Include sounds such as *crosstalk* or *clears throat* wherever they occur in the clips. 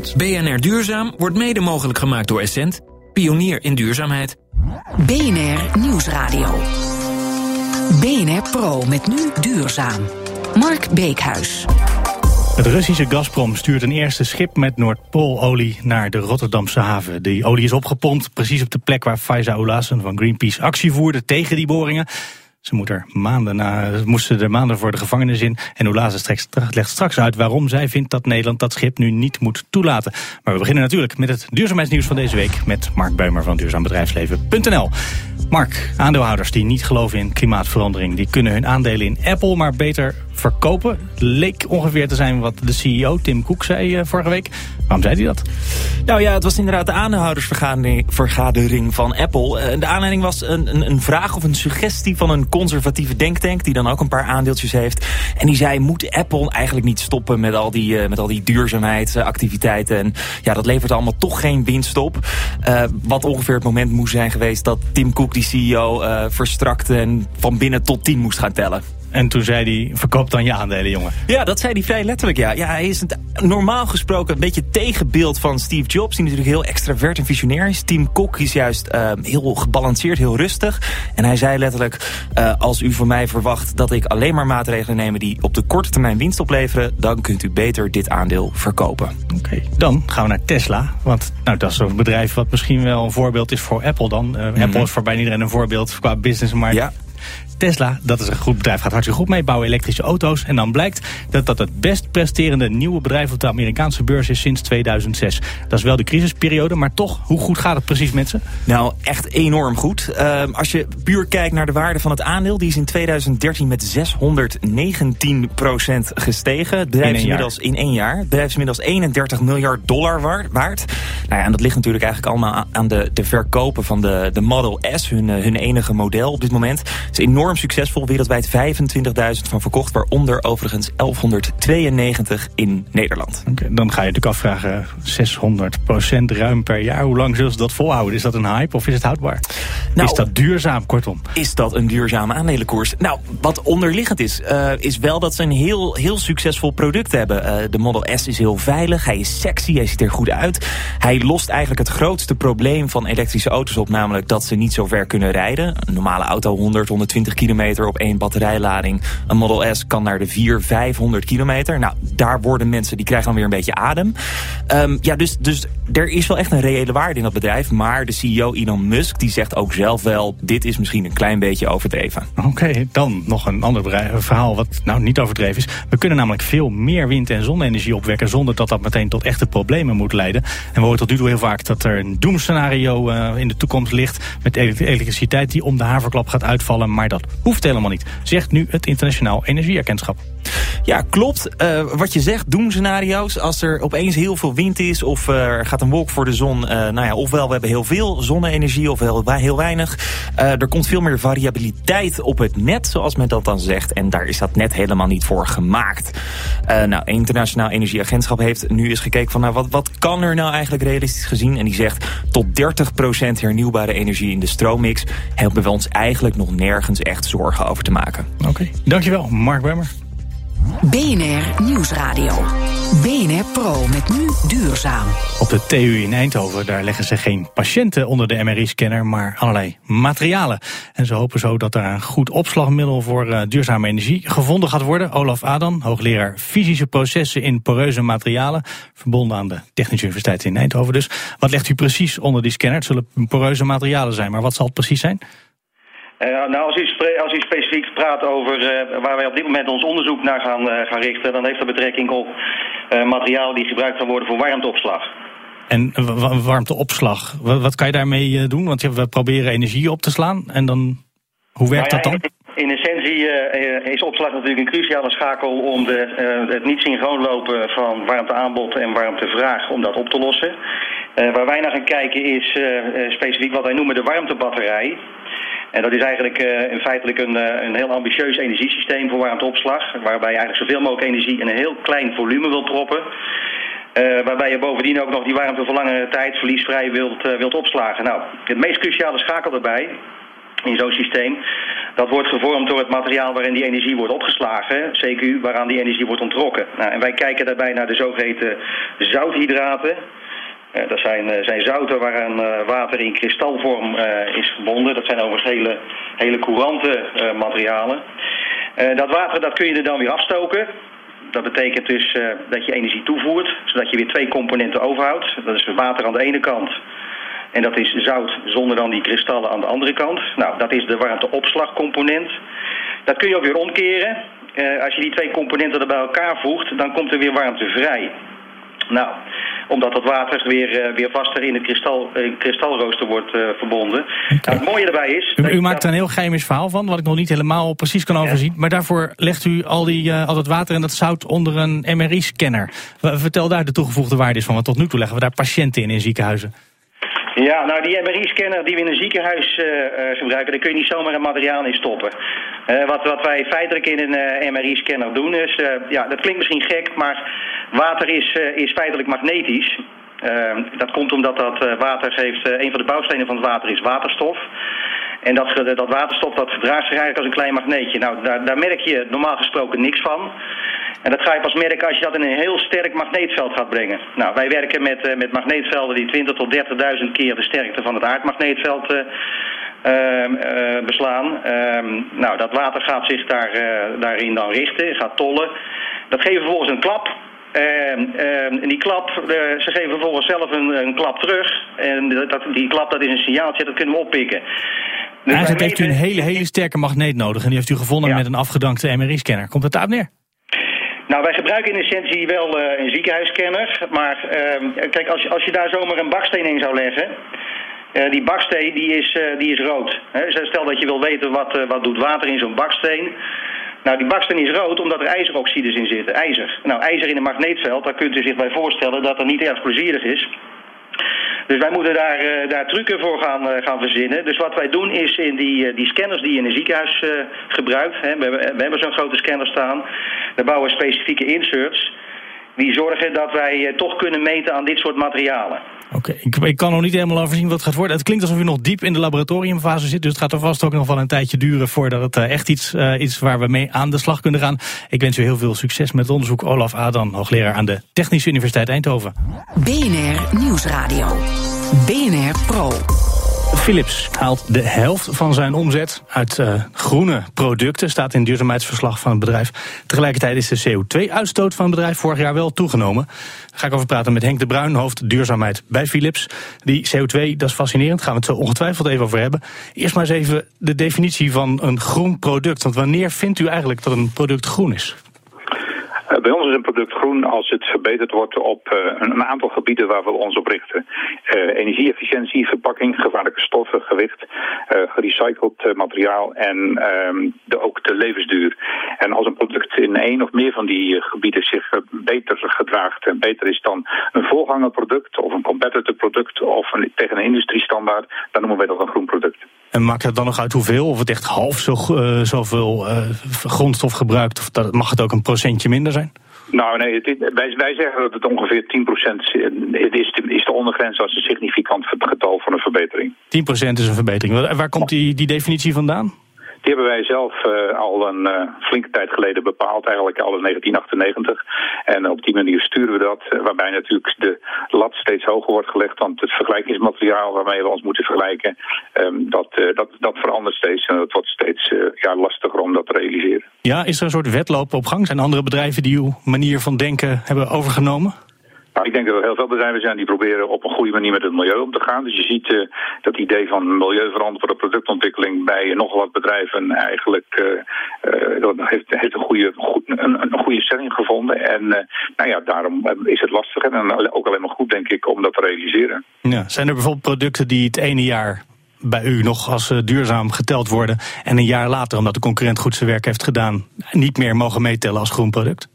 BNR Duurzaam wordt mede mogelijk gemaakt door Essent, pionier in duurzaamheid. BNR Nieuwsradio. BNR Pro met nu duurzaam. Mark Beekhuis. Het Russische Gazprom stuurt een eerste schip met Noordpoololie naar de Rotterdamse haven. Die olie is opgepompt precies op de plek waar Faiza Oulassen van Greenpeace actie voerde tegen die boringen. Ze moet er maanden na, moesten er maanden voor de gevangenis in. En Oulazen legt straks uit waarom zij vindt dat Nederland dat schip nu niet moet toelaten. Maar we beginnen natuurlijk met het duurzaamheidsnieuws van deze week met Mark Beumer van duurzaambedrijfsleven.nl. Mark, aandeelhouders die niet geloven in klimaatverandering, die kunnen hun aandelen in Apple maar beter verkopen. Leek ongeveer te zijn wat de CEO Tim Cook zei uh, vorige week. Waarom zei hij dat? Nou ja, het was inderdaad de aandeelhoudersvergadering van Apple. Uh, de aanleiding was een, een, een, vraag of een suggestie van een conservatieve denktank... die dan ook een paar aandeeltjes heeft. En die zei, moet Apple eigenlijk niet stoppen met al die, uh, met al die duurzaamheidsactiviteiten? En ja, dat levert allemaal toch geen winst op. wat ongeveer het moment moest zijn geweest dat Tim Cook, die CEO, verstrakte... en van binnen tot tien moest gaan tellen. En toen zei hij, verkoop dan je aandelen, jongen. Ja, dat zei hij vrij letterlijk, ja. ja hij is een, normaal gesproken een beetje tegenbeeld van Steve Jobs... die natuurlijk heel extravert en visionair is. Tim Cook is juist uh, heel gebalanceerd, heel rustig. En hij zei letterlijk, uh, als u van mij verwacht... dat ik alleen maar maatregelen neem die op de korte termijn winst opleveren... dan kunt u beter dit aandeel verkopen. Oké, okay. dan gaan we naar Tesla. Want nou, dat is een bedrijf wat misschien wel een voorbeeld is voor Apple dan. Uh, mm -hmm. Apple is voor bijna iedereen een voorbeeld qua business, maar... Ja. Tesla, dat is een goed bedrijf, gaat hartstikke goed mee, bouwen elektrische auto's. En dan blijkt dat dat het best presterende nieuwe bedrijf op de Amerikaanse beurs is sinds 2006. Dat is wel de crisisperiode, maar toch, hoe goed gaat het precies met ze? Nou, echt enorm goed. Uh, als je puur kijkt naar de waarde van het aandeel, die is in 2013 met 619% gestegen. Het bedrijf is inmiddels in één jaar. Het bedrijf is inmiddels 31 miljard dollar waard. Nou ja, en dat ligt natuurlijk eigenlijk allemaal aan de, de verkopen van de, de Model S, hun, hun enige model op dit moment. Het is enorm succesvol, wereldwijd 25.000 van verkocht, waaronder overigens 1192 in Nederland. Dan ga je natuurlijk afvragen, 600% ruim per jaar, hoe lang zullen ze dat volhouden? Is dat een hype of is het houdbaar? Nou, is dat duurzaam, kortom? Is dat een duurzame aandelenkoers? Nou, wat onderliggend is, uh, is wel dat ze een heel, heel succesvol product hebben. Uh, de Model S is heel veilig, hij is sexy, hij ziet er goed uit. Hij lost eigenlijk het grootste probleem van elektrische auto's op, namelijk dat ze niet zo ver kunnen rijden. Een normale auto 100, 120 kilometer op één batterijlading. Een Model S kan naar de 400, 500 kilometer. Nou, daar worden mensen, die krijgen dan weer een beetje adem. Um, ja, dus, dus er is wel echt een reële waarde in dat bedrijf. Maar de CEO Elon Musk, die zegt ook zelf wel... dit is misschien een klein beetje overdreven. Oké, okay, dan nog een ander verhaal wat nou niet overdreven is. We kunnen namelijk veel meer wind- en zonne-energie opwekken... zonder dat dat meteen tot echte problemen moet leiden. En we horen tot nu toe heel vaak dat er een doemscenario uh, in de toekomst ligt... met elektriciteit die om de haverklap gaat uitvallen. Maar dat hoeft helemaal niet, zegt nu het Internationaal Energieagentschap. Ja, klopt. Uh, wat je zegt, doemscenario's. Als er opeens heel veel wind is of uh, er gaat een wolk voor de zon. Uh, nou ja, ofwel we hebben heel veel zonne-energie ofwel heel weinig. Er komt veel meer variabiliteit op het net, zoals men dat dan zegt. En daar is dat net helemaal niet voor gemaakt. nou, Internationaal Energieagentschap heeft nu eens gekeken van... Nou, wat, wat kan er nou eigenlijk realistisch gezien? En die zegt tot 30% hernieuwbare energie in de stroommix... hebben we ons eigenlijk nog nergens echt zorgen over te maken. Oké, dankjewel Mark Wemmer. BNR Nieuwsradio. BNR Pro met nu duurzaam. Op de TU in Eindhoven daar leggen ze geen patiënten onder de MRI-scanner, maar allerlei materialen. En ze hopen zo dat er een goed opslagmiddel voor uh, duurzame energie gevonden gaat worden. Olaf Adan, hoogleraar fysische processen in poreuze materialen, verbonden aan de Technische Universiteit in Eindhoven. Dus wat legt u precies onder die scanner? Het zullen poreuze materialen zijn, maar wat zal het precies zijn? Uh, nou, als u, als u, specifiek praat over uh, waar wij op dit moment ons onderzoek naar gaan, uh, gaan richten, dan heeft dat betrekking op materiaal die gebruikt kan worden voor warmteopslag. En warmteopslag, wat kan je daarmee doen? Want we proberen energie op te slaan en dan, hoe werkt nou ja, dat dan? In essentie is opslag natuurlijk een cruciale schakel om de, het niet synchroon lopen van warmteaanbod en warmtevraag om dat op te lossen. waar wij naar gaan kijken is specifiek wat wij noemen de warmtebatterij. En dat is eigenlijk uh, in feitelijk een, uh, een heel ambitieus energiesysteem voor warmteopslag. Waarbij je eigenlijk zoveel mogelijk energie in een heel klein volume wilt proppen. Uh, waarbij je bovendien ook nog die warmte voor langere tijd verliesvrij wilt, wilt opslagen. Nou, het meest cruciale schakel daarbij in zo'n systeem. Dat wordt gevormd door het materiaal waarin die energie wordt opgeslagen, CQ, waaraan die energie wordt ontrokken. Nou, en wij kijken daarbij naar de zogeheten zouthydraten. Uh, dat zijn, uh, zijn zouten waaraan uh, water in kristalvorm is verbonden. Dat zijn overigens hele, hele courante materialen. dat water dat kun je er dan weer afstoken. Dat betekent dus dat je energie toevoert, zodat je weer twee componenten overhoudt. Dat is water aan de ene kant en dat is zout zonder dan die kristallen aan de andere kant. Nou, dat is de warmteopslagcomponent. Dat kun je ook weer omkeren. Als je die twee componenten er bij elkaar voegt, dan komt er weer warmte vrij. Nou, omdat dat water weer, uh, weer vaster in het kristal, uh, kristalrooster wordt uh, verbonden. Okay. Nou, het mooie erbij is... U, u maakt er een heel chemisch verhaal van, wat ik nog niet helemaal precies kan overzien. Maar daarvoor legt u al, die, al dat water en dat zout onder een MRI-scanner. Vertel daar de toegevoegde waarde is van, want tot nu toe leggen we daar patiënten in in ziekenhuizen. Ja, nou die MRI-scanner die we in een ziekenhuis uh, uh, gebruiken, daar kun je niet zomaar een materiaal in stoppen. Uh, wat, wat wij feitelijk in een MRI-scanner doen is, ja, dat klinkt misschien gek, maar water is, is feitelijk magnetisch. dat komt omdat dat water heeft, een van de bouwstenen van het water is waterstof. En dat, dat waterstof dat gedraagt zich eigenlijk als een klein magneetje. Nou, daar, daar merk je normaal gesproken niks van. En dat ga je pas merken als je dat in een heel sterk magneetveld gaat brengen. Nou, wij werken met, uh, met magneetvelden die 20 tot 30.000 keer de sterkte van het aardmagneetveld uh, uh, beslaan. Ehm, nou, dat water gaat zich daar, daarin dan richten, gaat tollen. Dat geeft vervolgens een klap. En ehm, die klap, ze geven vervolgens zelf een, een klap terug. En dat, die klap dat is een signaaltje, dat kunnen we oppikken. Dus Eigenlijk heeft u een hele, hele sterke magneet nodig. En die heeft u gevonden ja. met een afgedankte MRI-scanner. Komt het daarop neer? Nou, wij gebruiken in essentie wel uh, een ziekenhuisscanner. Maar uh, kijk, als, als je daar zomaar een baksteen in zou leggen... Uh, die baksteen die is, uh, die is rood. He, stel dat je wil weten wat, wat doet water in zo'n baksteen. Nou, die baksteen is rood omdat er ijzeroxides in zitten. IJzer. Nou, ijzer in een magneetveld, daar kunt u zich bij voorstellen dat dat niet erg plezierig is. Dus wij moeten daar, uh, daar trucken voor gaan, uh, gaan verzinnen. Dus wat wij doen is in die, uh, die scanners die je in een ziekenhuis gebruikt... Hè, we, we hebben zo'n grote scanner staan... we bouwen specifieke inserts... die zorgen dat wij toch kunnen meten aan dit soort materialen. Oké, okay. ik, ik, kan nog niet helemaal overzien wat het gaat worden. Het klinkt alsof u nog diep in de laboratoriumfase zit... dus het gaat er vast ook nog wel een tijdje duren... voordat het echt iets is waar we mee aan de slag kunnen gaan. Ik wens u heel veel succes met het onderzoek. Olaf Adan, hoogleraar aan de Technische Universiteit Eindhoven. BNR Nieuwsradio. BNR Pro. Philips haalt de helft van zijn omzet uit uh, groene producten, staat in het duurzaamheidsverslag van het bedrijf. Tegelijkertijd is de CO2-uitstoot van het bedrijf vorig jaar wel toegenomen. Daar ga ik over praten met Henk de Bruin, hoofd duurzaamheid bij Philips. Die CO2, dat is fascinerend, gaan we het zo ongetwijfeld even over hebben. Eerst maar eens even de definitie van een groen product. Want wanneer vindt u eigenlijk dat een product groen is? Uh, bij ons is een product groen als het verbeterd wordt op uh, een aantal gebieden waar we ons op richten. Uh, Energieefficiëntie, verpakking, gevaarlijke stoffen, gewicht, gerecycled materiaal en de, ook de levensduur. En als een product in één of meer van die gebieden zich beter gedraagt en beter is dan een voorgangerproduct of een competitor product of een, tegen een industriestandaard, dan noemen wij dat een groen product. En maakt het dan nog uit hoeveel? Of het echt half zo, uh, zoveel uh, grondstof gebruikt? Of dat, mag het ook een procentje minder zijn? Nou nee, het, wij, wij zeggen dat het ongeveer 10% het is, de, is de ondergrens als een significant getal van een verbetering. 10% is een verbetering. Waar komt die, die definitie vandaan? Die hebben wij zelf uh, al een uh, flinke tijd geleden bepaald, eigenlijk al in 1998. En op die manier sturen we dat, uh, waarbij natuurlijk de lat steeds hoger wordt gelegd. Want het vergelijkingsmateriaal waarmee we ons moeten vergelijken, um, dat, dat, dat verandert steeds. En het wordt steeds lastiger om dat te realiseren. Ja, is er een soort wedloop op gang? Zijn andere bedrijven die uw manier van denken hebben overgenomen? Nou, ik denk dat er heel veel bedrijven zijn die proberen op een goede manier met het milieu om te gaan. Dus je ziet uh, dat idee van milieuverantwoorde productontwikkeling bij nogal wat bedrijven eigenlijk uh, uh, heeft, heeft een, goede, goed, een, een, goede stelling gevonden. En nou ja, daarom is het lastig en ook alleen maar goed, denk ik, om dat te realiseren. Ja, zijn er bijvoorbeeld producten die het ene jaar bij u nog als duurzaam geteld worden en een jaar later, omdat de concurrent goed zijn werk heeft gedaan, niet meer mogen meetellen als groen product?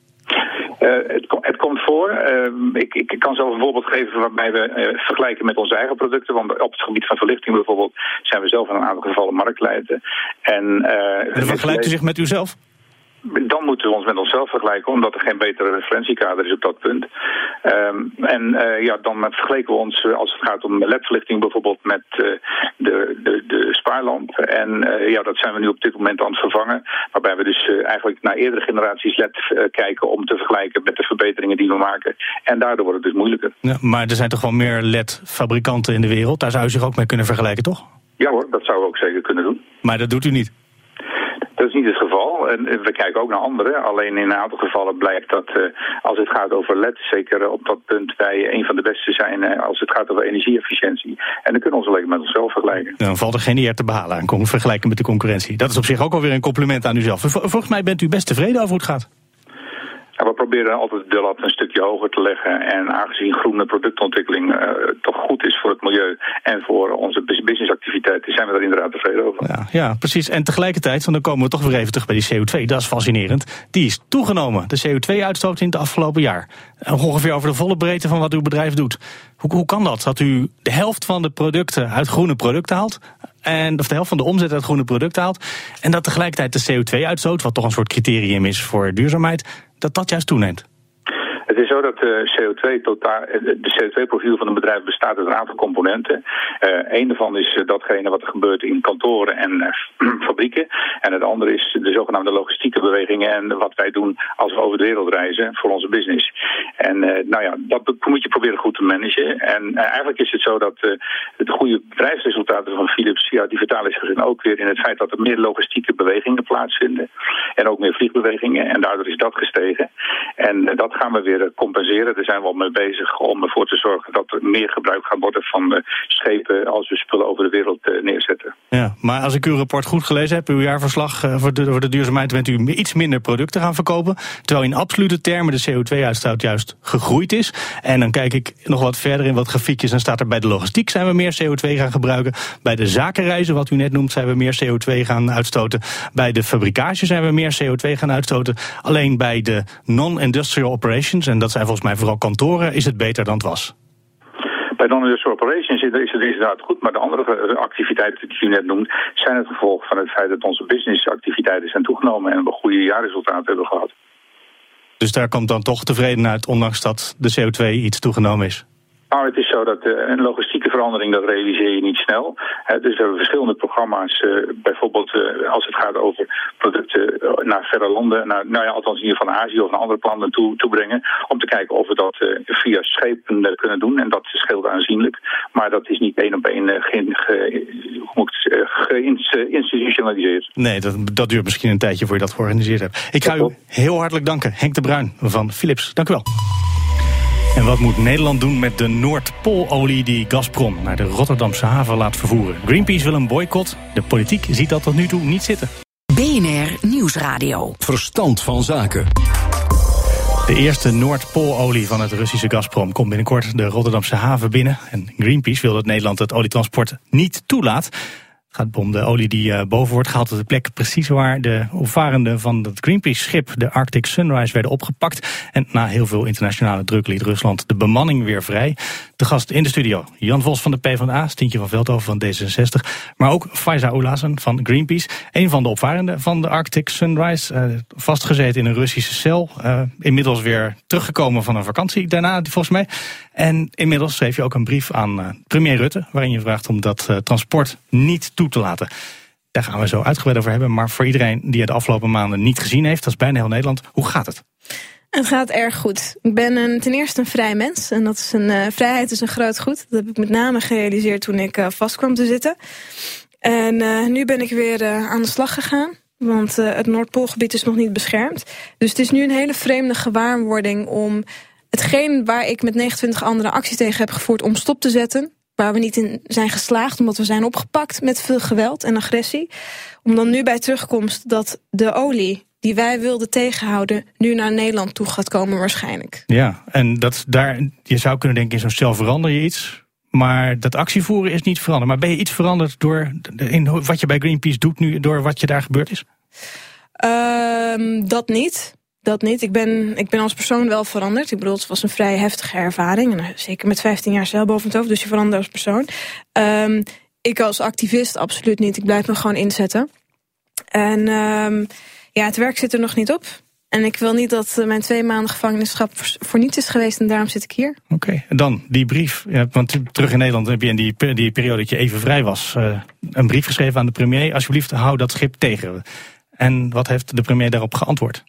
het, het, komt voor. Uh, ik, ik, kan zelf een voorbeeld geven waarbij we uh, vergelijken met onze eigen producten. Want op het gebied van verlichting bijvoorbeeld zijn we zelf in een aantal gevallen marktleider. En, uh, en vergelijkt u zich met uzelf? Dan moeten we ons met onszelf vergelijken, omdat er geen betere referentiekader is op dat punt. Ehm, en uh, ja, dan vergeleken we ons, als het gaat om ledverlichting bijvoorbeeld, met de, de, de spaarlamp. En ja, dat zijn we nu op dit moment aan het vervangen. Waarbij we dus eigenlijk naar eerdere generaties LED kijken om te vergelijken met de verbeteringen die we maken. En daardoor wordt het dus moeilijker. Ja, maar er zijn toch wel meer LED-fabrikanten in de wereld? Daar zou je zich ook mee kunnen vergelijken, toch? Ja hoor, dat zouden we ook zeker kunnen doen. Maar dat doet u niet? Dat is niet het geval. En we kijken ook naar anderen. Alleen in een aantal gevallen blijkt dat uh, als het gaat over LED, zeker op dat punt wij een van de beste zijn uh, als het gaat over energieefficiëntie. En dan kunnen we ons alleen met onszelf vergelijken. Dan valt er geen eer te behalen aan vergelijken met de concurrentie. Dat is op zich ook alweer een compliment aan uzelf. Volgens mij bent u best tevreden over hoe het gaat. We proberen altijd de lat een stukje hoger te leggen. En aangezien groene productontwikkeling uh, toch goed is voor het milieu en voor onze businessactiviteiten, zijn we daar inderdaad tevreden over. Ja, ja, precies. En tegelijkertijd, dan komen we toch weer even terug bij die CO2. Dat is fascinerend. Die is toegenomen, de CO2-uitstoot in het afgelopen jaar. Ongeveer over de volle breedte van wat uw bedrijf doet. Hoe, hoe kan dat? Dat u de helft van de producten uit groene producten haalt. En, of de helft van de omzet uit groene producten haalt. En dat tegelijkertijd de CO2-uitstoot, wat toch een soort criterium is voor duurzaamheid, dat dat juist toeneemt. Het is zo dat de CO2 totaal, de CO2-profiel van een bedrijf bestaat uit een aantal componenten. Uh, een daarvan is datgene wat er gebeurt in kantoren en *clears throat* fabrieken. En het andere is de zogenaamde logistieke bewegingen en wat wij doen als we over de wereld reizen voor onze business. En nou ja, dat moet je proberen goed te managen. En eigenlijk is het zo dat de goede bedrijfsresultaten van Philips, ja, die vertalen zich ook weer in het feit dat er meer logistieke bewegingen plaatsvinden. En ook meer vliegbewegingen. En daardoor is dat gestegen. En dat gaan we weer compenseren. Daar zijn we al mee bezig om ervoor te zorgen dat er meer gebruik gaat worden van schepen als we spullen over de wereld eh, neerzetten. Ja, maar als ik uw rapport goed gelezen heb, uw jaarverslag eh, voor de, de duurzaamheid, bent u iets minder producten gaan verkopen. Terwijl in absolute termen de CO2-uitstoot juist gegroeid is. En dan kijk ik nog wat verder in wat grafiekjes. Dan staat er bij de logistiek zijn we meer CO2 gaan gebruiken. Bij de zakenreizen, wat u net noemt, zijn we meer CO2 gaan uitstoten. Bij de fabrikage zijn we meer CO2 gaan uitstoten. Alleen bij de non-industrial operations en dat zijn volgens mij vooral kantoren, is het beter dan het was. Bij non-industrial operations is het inderdaad goed, maar de andere activiteiten die u net noemt, zijn het gevolg van het feit dat onze businessactiviteiten zijn toegenomen en we goede jaarresultaten hebben gehad. Dus daar komt dan toch tevreden uit, ondanks dat de CO2 iets toegenomen is? Nou, het is zo dat uh, een logistieke verandering, dat realiseer je niet snel. Uh, dus we hebben verschillende programma's, uh, bijvoorbeeld als het gaat over producten naar verre landen, naar, nou ja, althans hier van Azië of naar andere landen toe, toe brengen, om te kijken of we dat via schepen kunnen doen. En dat scheelt aanzienlijk. Maar dat is niet één op één geïnstitutionaliseerd. Nee, dat, dat duurt misschien een tijdje voor je dat georganiseerd hebt. Ik ga u heel hartelijk danken, Henk de Bruin van Philips. Dank u wel. En wat moet Nederland doen met de Noordpoololie die Gazprom naar de Rotterdamse haven laat vervoeren? Greenpeace wil een boycott. De politiek ziet dat tot nu toe niet zitten. BNR Nieuwsradio. Verstand van zaken. De eerste Noordpoololie van het Russische Gazprom komt binnenkort de Rotterdamse haven binnen. En Greenpeace wil dat Nederland het olietransport niet toelaat gaat om de olie die uh, boven wordt gehaald op de plek precies waar de opvarenden van het Greenpeace-schip, de Arctic Sunrise, werden opgepakt. En na heel veel internationale druk liet Rusland de bemanning weer vrij. De gast in de studio, Jan Vos van de PvdA, Stientje van Veldhoven van D66, maar ook Faiza Oelazen van Greenpeace, een van de opvarenden van de Arctic Sunrise, uh, vastgezeten in een Russische cel, uh, inmiddels weer teruggekomen van een vakantie daarna, volgens mij. En inmiddels schreef je ook een brief aan premier Rutte, waarin je vraagt om dat transport niet toe te laten. Daar gaan we zo uitgebreid over hebben. Maar voor iedereen die het afgelopen maanden niet gezien heeft, dat is bijna heel Nederland, hoe gaat het? Het gaat erg goed. Ik ben een, ten eerste een vrij mens. En dat is een, uh, vrijheid is een groot goed. Dat heb ik met name gerealiseerd toen ik uh, vast kwam te zitten. En uh, nu ben ik weer aan de slag gegaan. Want het Noordpoolgebied is nog niet beschermd. Dus het is nu een hele vreemde gewaarwording om hetgeen waar ik met 29 andere actie tegen heb gevoerd om stop te zetten waar we niet in zijn geslaagd, omdat we zijn opgepakt met veel geweld en agressie. Om dan nu bij terugkomst dat de olie die wij wilden tegenhouden, nu naar Nederland toe gaat komen waarschijnlijk. Ja, en dat daar, je zou kunnen denken, in zo'n cel verander je iets. Maar dat actievoeren is niet veranderd. Maar ben je iets veranderd door in wat je bij Greenpeace doet nu, door wat je daar gebeurd is? Um, dat niet dat niet. Ik ben, ik ben als persoon wel veranderd. Ik bedoel, het was een vrij heftige ervaring. En eh, zeker met 15 jaar zelf boven het hoofd. Dus je verandert als persoon. Um, ik als activist absoluut niet. Ik blijf me gewoon inzetten. En um, Ja, het werk zit er nog niet op. En ik wil niet dat mijn twee maanden gevangenisschap voor niets is geweest en daarom zit ik hier. Oké, en dan die brief. Want terug in Nederland heb je in die, die periode dat je even vrij was... Uh, een brief geschreven aan de premier. Alsjeblieft, hou dat schip tegen. En wat heeft de premier daarop geantwoord?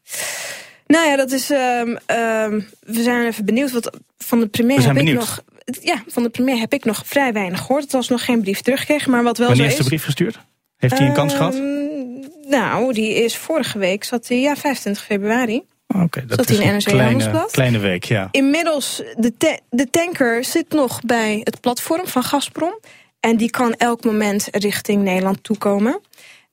Nou ja, dat is. Um, um, we zijn even benieuwd. Wat van de premier heb benieuwd. ik nog. Ja, van de premier heb ik nog vrij weinig gehoord. Het was nog geen brief teruggekregen, maar wat wel Wanneer zo is de brief gestuurd? Heeft hij een kans gehad? Nou, die is vorige week, zat hij, ja, 25 februari. Oké, okay, dat zat is in een kleine, kleine week, ja. Inmiddels, de, ta de tanker zit nog bij het platform van Gazprom. En die kan elk moment richting Nederland toekomen.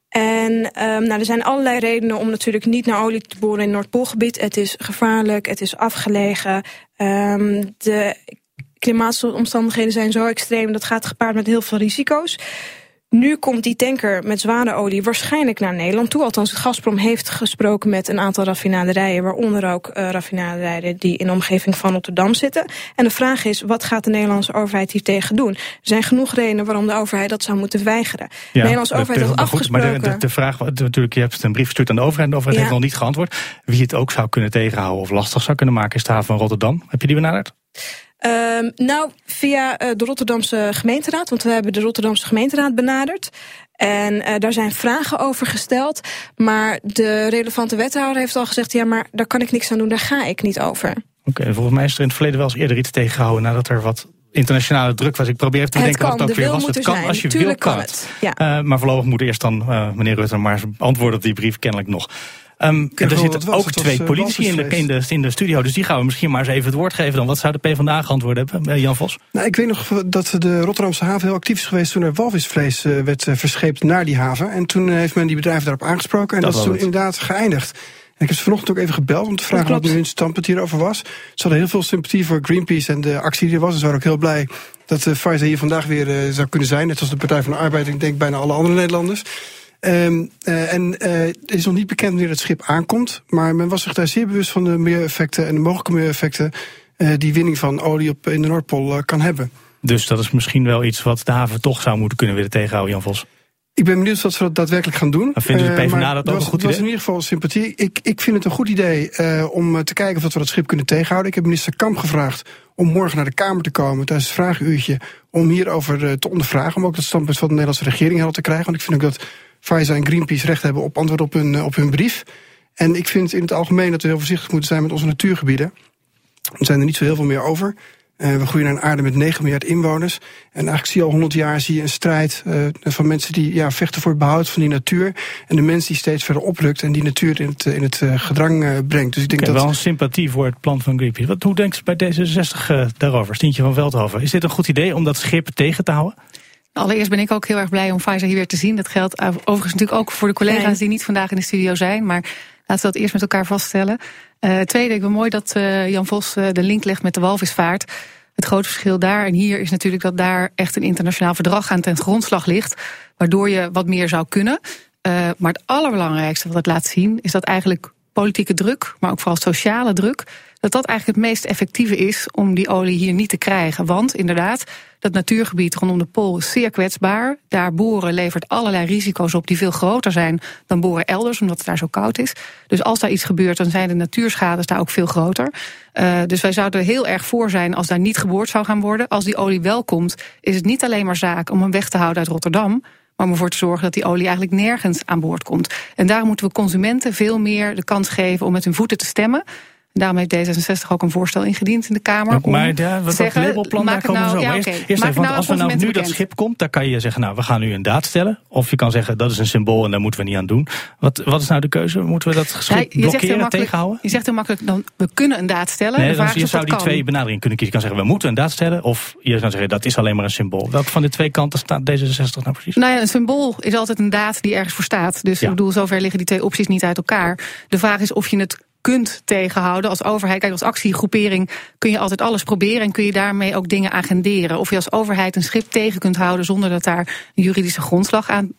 En um, nou, er zijn allerlei redenen om natuurlijk niet naar olie te boren in het Noordpoolgebied. Het is gevaarlijk, het is afgelegen. Um, de klimaatomstandigheden zijn zo extreem, dat gaat gepaard met heel veel risico's. Nu komt die tanker met zware olie waarschijnlijk naar Nederland toe. Althans, Gazprom heeft gesproken met een aantal raffinaderijen... waaronder ook uh, raffinaderijen die in de omgeving van Rotterdam zitten. En de vraag is, wat gaat de Nederlandse overheid hier tegen doen? Er zijn genoeg redenen waarom de overheid dat zou moeten weigeren. Ja, de Nederlandse overheid heeft afgesproken... Maar de, de, de vraag, natuurlijk, je hebt een brief gestuurd aan de overheid... en de overheid ja. heeft nog niet geantwoord. Wie het ook zou kunnen tegenhouden of lastig zou kunnen maken... is de haven van Rotterdam. Heb je die benaderd? Um, nou, via uh, de Rotterdamse gemeenteraad, want we hebben de Rotterdamse gemeenteraad benaderd. En uh, daar zijn vragen over gesteld. Maar de relevante wethouder heeft al gezegd: ja, maar daar kan ik niks aan doen, daar ga ik niet over. Oké, okay, volgens mij is er in het verleden wel eens eerder iets tegengehouden nadat er wat internationale druk was. Ik probeer even te het kan, wat het ook weer was. Het kan zijn. als je Tuurlijk wil, kan het. het. Ja. Uh, maar voorlopig moet eerst dan uh, meneer Rutte maar antwoorden op die brief kennelijk nog. Um, er zitten ook twee uh, politici in de, in, de, in de studio, dus die gaan we misschien maar eens even het woord geven. Dan. Wat zou de PvdA geantwoord hebben, Jan Vos? Nou, ik weet nog dat de Rotterdamse haven heel actief is geweest toen er walvisvlees uh, werd uh, verscheept naar die haven. En toen heeft men die bedrijven daarop aangesproken en dat, dat is toen het. inderdaad geëindigd. En ik heb ze vanochtend ook even gebeld om te vragen wat nu hun standpunt hierover was. Ze hadden heel veel sympathie voor Greenpeace en de actie die er was. En ze waren ook heel blij dat uh, Pfizer hier vandaag weer uh, zou kunnen zijn. Net als de Partij van de Arbeid en ik denk bijna alle andere Nederlanders. Um, uh, en uh, het is nog niet bekend wanneer het schip aankomt. Maar men was zich daar zeer bewust van de milieueffecten en de mogelijke milieueffecten uh, die winning van olie op, in de Noordpool kan hebben. Dus dat is misschien wel iets wat de haven toch zou moeten kunnen willen tegenhouden, Jan Vos. Ik ben benieuwd wat ze dat daadwerkelijk gaan doen. Maar vindt de PvdA dat ook was, een goed idee? was in ieder geval sympathie. Ik, ik vind het een goed idee uh, om te kijken of we dat schip kunnen tegenhouden. Ik heb minister Kamp gevraagd om morgen naar de Kamer te komen tijdens het vragenuurtje. Om hierover uh, te ondervragen. Om ook het standpunt van de Nederlandse regering helder te krijgen. Want ik vind ook dat Pfizer en Greenpeace recht hebben op antwoord op hun, op hun brief. En ik vind in het algemeen dat we heel voorzichtig moeten zijn met onze natuurgebieden. Er zijn er niet zo heel veel meer over. Uh, we groeien naar een aarde met 9 miljard inwoners. En eigenlijk zie je al 100 jaar zie je een strijd uh, van mensen die ja, vechten voor het behoud van die natuur. En de mens die steeds verder oprukt en die natuur in het, in het uh, gedrang brengt. Dus ik denk okay, dat. Wel een sympathie voor het plan van Greenpeace. Wat, hoe denkt ze bij D66 daarover? Stientje van Veldhoven. Is dit een goed idee om dat schip tegen te houden? Allereerst ben ik ook heel erg blij om Pfizer hier weer te zien. Dat geldt overigens natuurlijk ook voor de collega's die niet vandaag in de studio zijn. Maar laten we dat eerst met elkaar vaststellen. Uh, tweede, ik vind mooi dat uh, Jan Vos uh, de link legt met de walvisvaart. Het grote verschil daar en hier is natuurlijk dat daar echt een internationaal verdrag aan ten grondslag ligt. Waardoor je wat meer zou kunnen. maar het allerbelangrijkste wat het laat zien is dat eigenlijk politieke druk, maar ook vooral sociale druk, dat dat eigenlijk het meest effectieve is om die olie hier niet te krijgen. Want inderdaad, dat natuurgebied rondom de Pool is zeer kwetsbaar. Daar boren levert allerlei risico's op die veel groter zijn dan boren elders, omdat het daar zo koud is. Dus als daar iets gebeurt, dan zijn de natuurschades daar ook veel groter. Uh, dus wij zouden er heel erg voor zijn als daar niet geboord zou gaan worden. Als die olie wel komt, is het niet alleen maar zaak om hem weg te houden uit Rotterdam maar om ervoor te zorgen dat die olie eigenlijk nergens aan boord komt. En daarom moeten we consumenten veel meer de kans geven om met hun voeten te stemmen. En daarom heeft D66 ook een voorstel ingediend in de Kamer. Ja, maar ja, wat zeggen, dat labelplan, daar komen nou, we zo. Ja, okay. eerst, eerst even, want nou als we nou nu bekend. dat schip komt, dan kan je zeggen, nou, we gaan nu een daad stellen. Of je kan zeggen, dat is een symbool en daar moeten we niet aan doen. Wat, wat is nou de keuze? Moeten we dat schip ja, blokkeren, tegenhouden? Je zegt heel makkelijk, dan, we kunnen een daad stellen. Nee, dan, je zou die kan. twee benaderingen kunnen kiezen. Je kan zeggen, we moeten een daad stellen. Of je kan zeggen, dat is alleen maar een symbool. Welke van de twee kanten staat D66 nou precies? Nou ja, een symbool is altijd een daad die ergens voor staat. Dus ik bedoel, zover liggen die twee opties niet uit elkaar. De vraag is of je het kunt tegenhouden als overheid. Kijk, als actiegroepering kun je altijd alles proberen... en kun je daarmee ook dingen agenderen. Of je als overheid een schip tegen kunt houden... zonder dat daar een juridische grondslag aan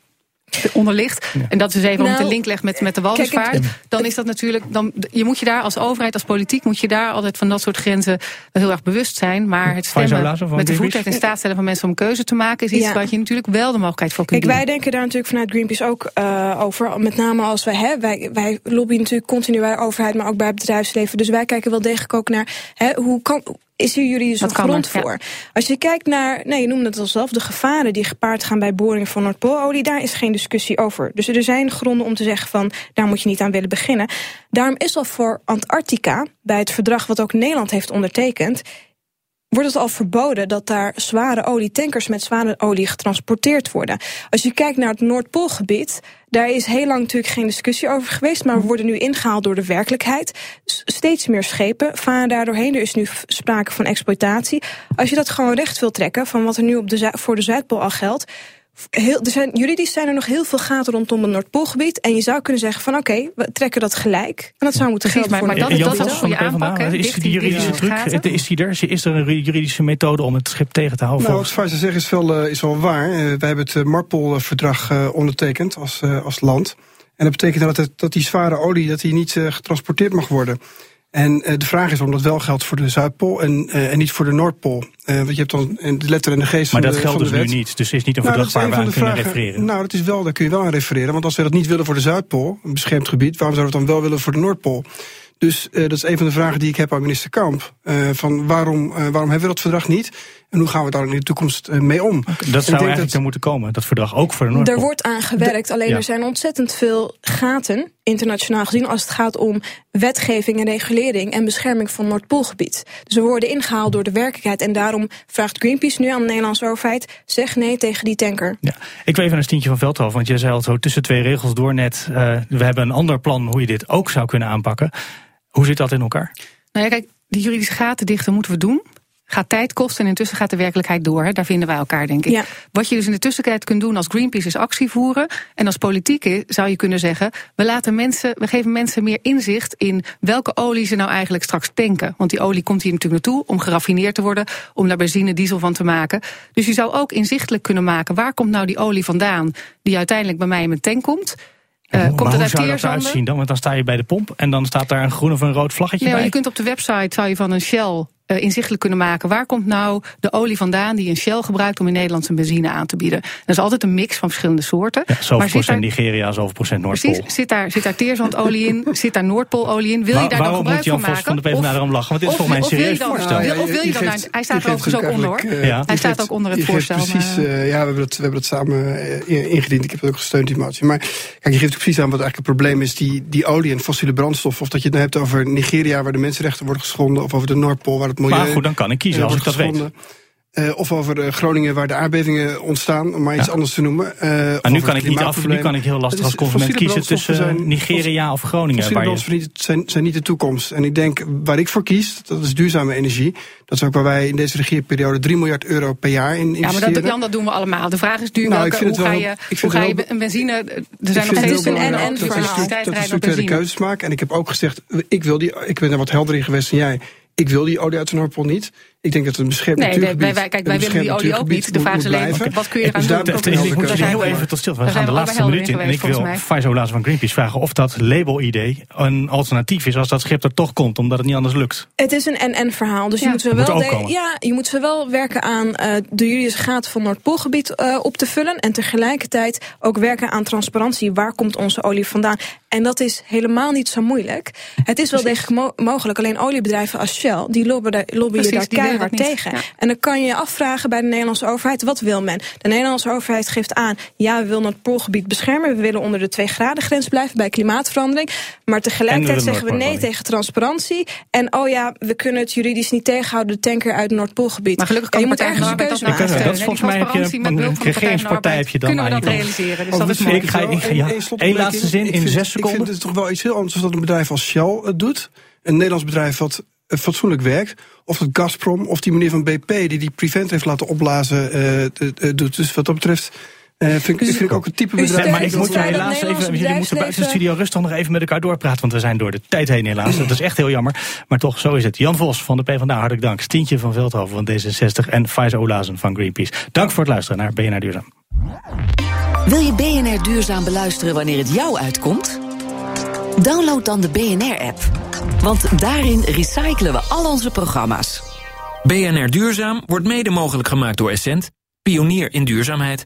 onder ligt. En dat is even nou, om de link legt met, met de walvisvaart. Dan is dat natuurlijk. Dan, je moet je daar als overheid, als politiek, moet je daar altijd van dat soort grenzen heel erg bewust zijn. Maar het stemmen met de voetrecht in staat stellen van mensen om keuze te maken, is iets ja. wat je natuurlijk wel de mogelijkheid voor kunt Kijk, Wij denken daar natuurlijk vanuit Greenpeace ook uh, over. Met name als wij, hè, wij, wij lobbyen natuurlijk continu bij de overheid, maar ook bij het bedrijfsleven. Dus wij kijken wel degelijk ook naar hè, hoe kan is hier jullie een grond voor. Als je kijkt naar, nee, je noemde het al zelf, de gevaren die gepaard gaan bij boringen van Noordpoololie, daar is geen discussie over. Dus er zijn gronden om te zeggen van, daar moet je niet aan willen beginnen. Daarom is al voor Antarctica, bij het verdrag wat ook Nederland heeft ondertekend, wordt het al verboden dat daar zware olietankers met zware olie getransporteerd worden. Als je kijkt naar het Noordpoolgebied, daar is heel lang natuurlijk geen discussie over geweest, maar we worden nu ingehaald door de werkelijkheid. Steeds meer schepen varen daar doorheen. Er is nu sprake van exploitatie. Als je dat gewoon recht wil trekken van wat er nu op de, voor de Zuidpool al geldt, Heel, er zijn, juridisch zijn er nog heel veel gaten rondom het Noordpoolgebied. En je zou kunnen zeggen van oké, we trekken dat gelijk. En dat zou moeten gelden maar, maar dat, dat, dat is van de PvdA. Is die juridische truc, is, die er? Is er een juridische methode om het schip tegen te houden? Nou, wat Faisal zegt is wel, uh, is wel waar. Uh, wij hebben het uh, Marpol-verdrag ondertekend als, als land. En dat betekent dat, het, dat die zware olie dat die niet getransporteerd mag worden. En uh, de vraag is of dat wel geldt voor de Zuidpool en, uh, en niet voor de Noordpool. Want je hebt dan de letter en de geest maar van dat geldt dus nu niet. Dus is niet een nou, verdrag waar we aan kunnen vragen, refereren. Nou, dat is wel, daar kun je wel aan refereren. Want als we dat niet willen voor de Zuidpool, een beschermd gebied, waarom zouden we het dan wel willen voor de Noordpool? Dus uh, dat is een van de vragen die ik heb aan minister Kamp. Uh, van waarom, uh, waarom hebben we dat verdrag niet? En hoe gaan we daar in de toekomst mee om? Dat zou eigenlijk dat, er moeten komen, dat verdrag ook voor de Noordpool. Er wordt aan gewerkt, alleen er zijn ontzettend veel gaten, internationaal gezien, als het gaat om wetgeving en regulering en bescherming van Noordpoolgebied. Dus we worden ingehaald door de werkelijkheid. En daarom vraagt Greenpeace nu aan de Nederlandse overheid: zeg nee tegen die tanker. Ja. Ik wil even een Stientje van Veldhoven, want jij zei al zo tussen twee regels door net. we hebben een ander plan hoe je dit ook zou kunnen aanpakken. Hoe zit dat in elkaar? Nou ja, kijk, die juridische gaten dichten moeten we doen. Gaat tijd kosten en intussen gaat de werkelijkheid door. Hè? Daar vinden wij elkaar, denk ik. Ja. Wat je dus in de tussentijd kunt doen als Greenpeace is actie voeren. En als politiek zou je kunnen zeggen: we, laten mensen, we geven mensen meer inzicht in welke olie ze nou eigenlijk straks tanken. Want die olie komt hier natuurlijk naartoe om geraffineerd te worden, om daar benzine, diesel van te maken. Dus je zou ook inzichtelijk kunnen maken: waar komt nou die olie vandaan die uiteindelijk bij mij in mijn tank komt? Uh, komt het hoe zou dat eruit zien dan? Want dan sta je bij de pomp en dan staat daar een groen of een rood vlaggetje nee, bij. Je kunt op de website zou je van een Shell uh, inzichtelijk kunnen maken. Waar komt nou de olie vandaan die een Shell gebruikt om in Nederland zijn benzine aan te bieden? Dat is altijd een mix van verschillende soorten. Ja, zoveel maar procent daar, Nigeria, zoveel procent Noordpool. Precies, zit daar, zit daar teerzandolie in? *laughs* zit daar Noordpoololie in? Wil je daar dan gebruik van maken? Waarom moet Jan Vos van de PvdA daarom lachen? Want dit is volgens mij een serieus voorstel. of wil je dan hij staat er overigens ook onder hoor. Uh, hij staat ook onder het voorstel. Precies, uh, ja, we hebben, dat, we hebben dat samen ingediend. Ik heb het ook gesteund, die motie. Maar kijk, je geeft ook precies aan wat eigenlijk het probleem is. Die, die olie en fossiele brandstof. Of dat je het nou hebt over Nigeria waar de mensenrechten worden geschonden. Of over de Noordpool waar het milieu... Maar goed, dan kan ik kiezen als ik dat weet. Uh, of over uh, Groningen waar de aardbevingen ontstaan, om maar iets ja. anders te noemen. Uh, maar nu kan ik niet af, nu kan ik heel lastig als consument kiezen tussen zijn, Nigeria of Groningen. Fossiele brandstoffen zijn, zijn niet de toekomst. En ik denk, waar ik voor kies, dat is duurzame energie. Dat is ook waar wij in deze regeerperiode 3 miljard euro per jaar in investeren. Ja, maar dat, Jan, dat doen we allemaal. De vraag is nu nou, welke, hoe, ga je, hoe ga je een benzine... Er zijn nog steeds een en-en verhaal. Dat is tweede keuzes maken. En ik heb ook gezegd, ik, wil die, ik ben er wat helder in geweest dan jij. Ik wil die olie uit de Noordpool niet. Ik denk dat het een beschermd nee, natuurgebied... Wij, kijk, wij willen die olie ook niet. De vraag is alleen, wat kun je eraan doen? Dus ik moet heel even tot stil. We gaan de laatste minuut in. En ik wil Faizo van Greenpeace vragen of dat label-idee een alternatief is als dat schip er toch komt, omdat het niet anders lukt. Het is een en-en verhaal. Dus je moet zowel, ja, je moet zowel werken aan uh, de juridische gaten van Noordpoolgebied uh, op te vullen en tegelijkertijd ook werken aan transparantie. Waar komt onze olie vandaan? En dat is helemaal niet zo moeilijk. Het is wel degelijk mo mogelijk. Alleen oliebedrijven als Shell, die lobbyen, lobbyen daar keihard tegen. En dan kan je je afvragen bij de Nederlandse overheid, wat wil men? De Nederlandse overheid geeft aan, ja, we willen het poolgebied beschermen. We willen onder de 2 graden grens blijven bij klimaatverandering. Maar tegelijkertijd zeggen we nee tegen transparantie. En oh ja, we kunnen het juridisch niet tegenhouden, de tanker uit het Noordpoolgebied. Maar gelukkig kan je moet ergens een keuze maken. Dat is volgens mij heb je een regeringspartij heb je dan Kunnen we dat realiseren? Dus dat is ik ga, ik, ja, één laatste zin in zes seconden. Ik vind het toch wel iets heel anders dan een bedrijf als Shell het doet. Een Nederlands bedrijf wat fatsoenlijk werkt. Of het Gazprom of die meneer van BP die die Prevent heeft laten opblazen uh, doet. Dus wat dat betreft uh, vind, dus, vind ik ook een type bedrijf. Maar ik moet je helaas even, jullie moeten buiten de studio rustig nog even met elkaar doorpraten, want we zijn door de tijd heen helaas. Dat is echt heel jammer. Maar toch, zo is het. Jan Vos van de PvdA, hartelijk dank. Stientje van Veldhoven van D66 en Faiza Olazen van Greenpeace. Dank voor het luisteren naar BNR Duurzaam. Wil je BNR Duurzaam beluisteren wanneer het jou uitkomt? Download dan de BNR-app. Want daarin recyclen we al onze programma's. BNR Duurzaam wordt mede mogelijk gemaakt door Essent, pionier in duurzaamheid.